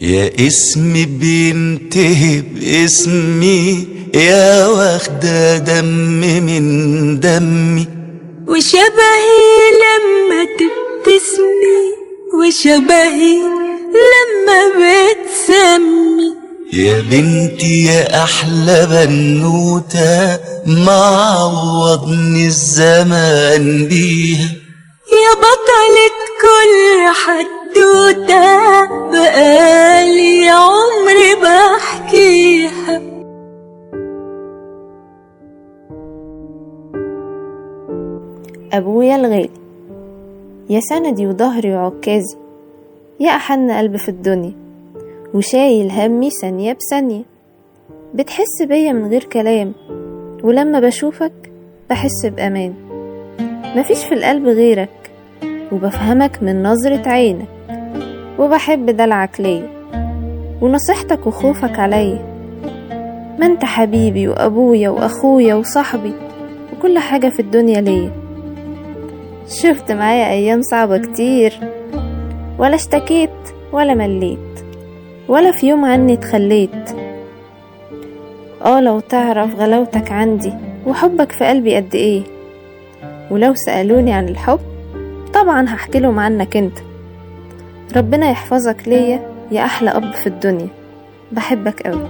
يا اسمي بينتهي باسمي يا واخدة دم من دمي. وشبهي لما تبتسمي وشبهي لما بتسمي يا بنتي يا أحلى بنوتة معوضني الزمان بيها. يا بطلة كل حدوتة بقالي عمري بحكيها. أبويا الغالي يا سندي وظهري وعكازي يا أحن قلب في الدنيا. وشايل همي ثانية بثانية. بتحس بيا من غير كلام ولما بشوفك بحس بأمان. مفيش في القلب غيرك وبفهمك من نظرة عينك. وبحب دلعك ليا ونصيحتك وخوفك عليا. ما انت حبيبي وأبويا وأخويا وصاحبي وكل حاجة في الدنيا ليا. شفت معايا أيام صعبة كتير ولا اشتكيت ولا مليت. ولا في يوم عني اتخليت. آه لو تعرف غلاوتك عندي وحبك في قلبي قد إيه. ولو سألوني عن الحب طبعا هحكي لهم عنك أنت. ربنا يحفظك ليا يا أحلى أب في الدنيا. بحبك قوي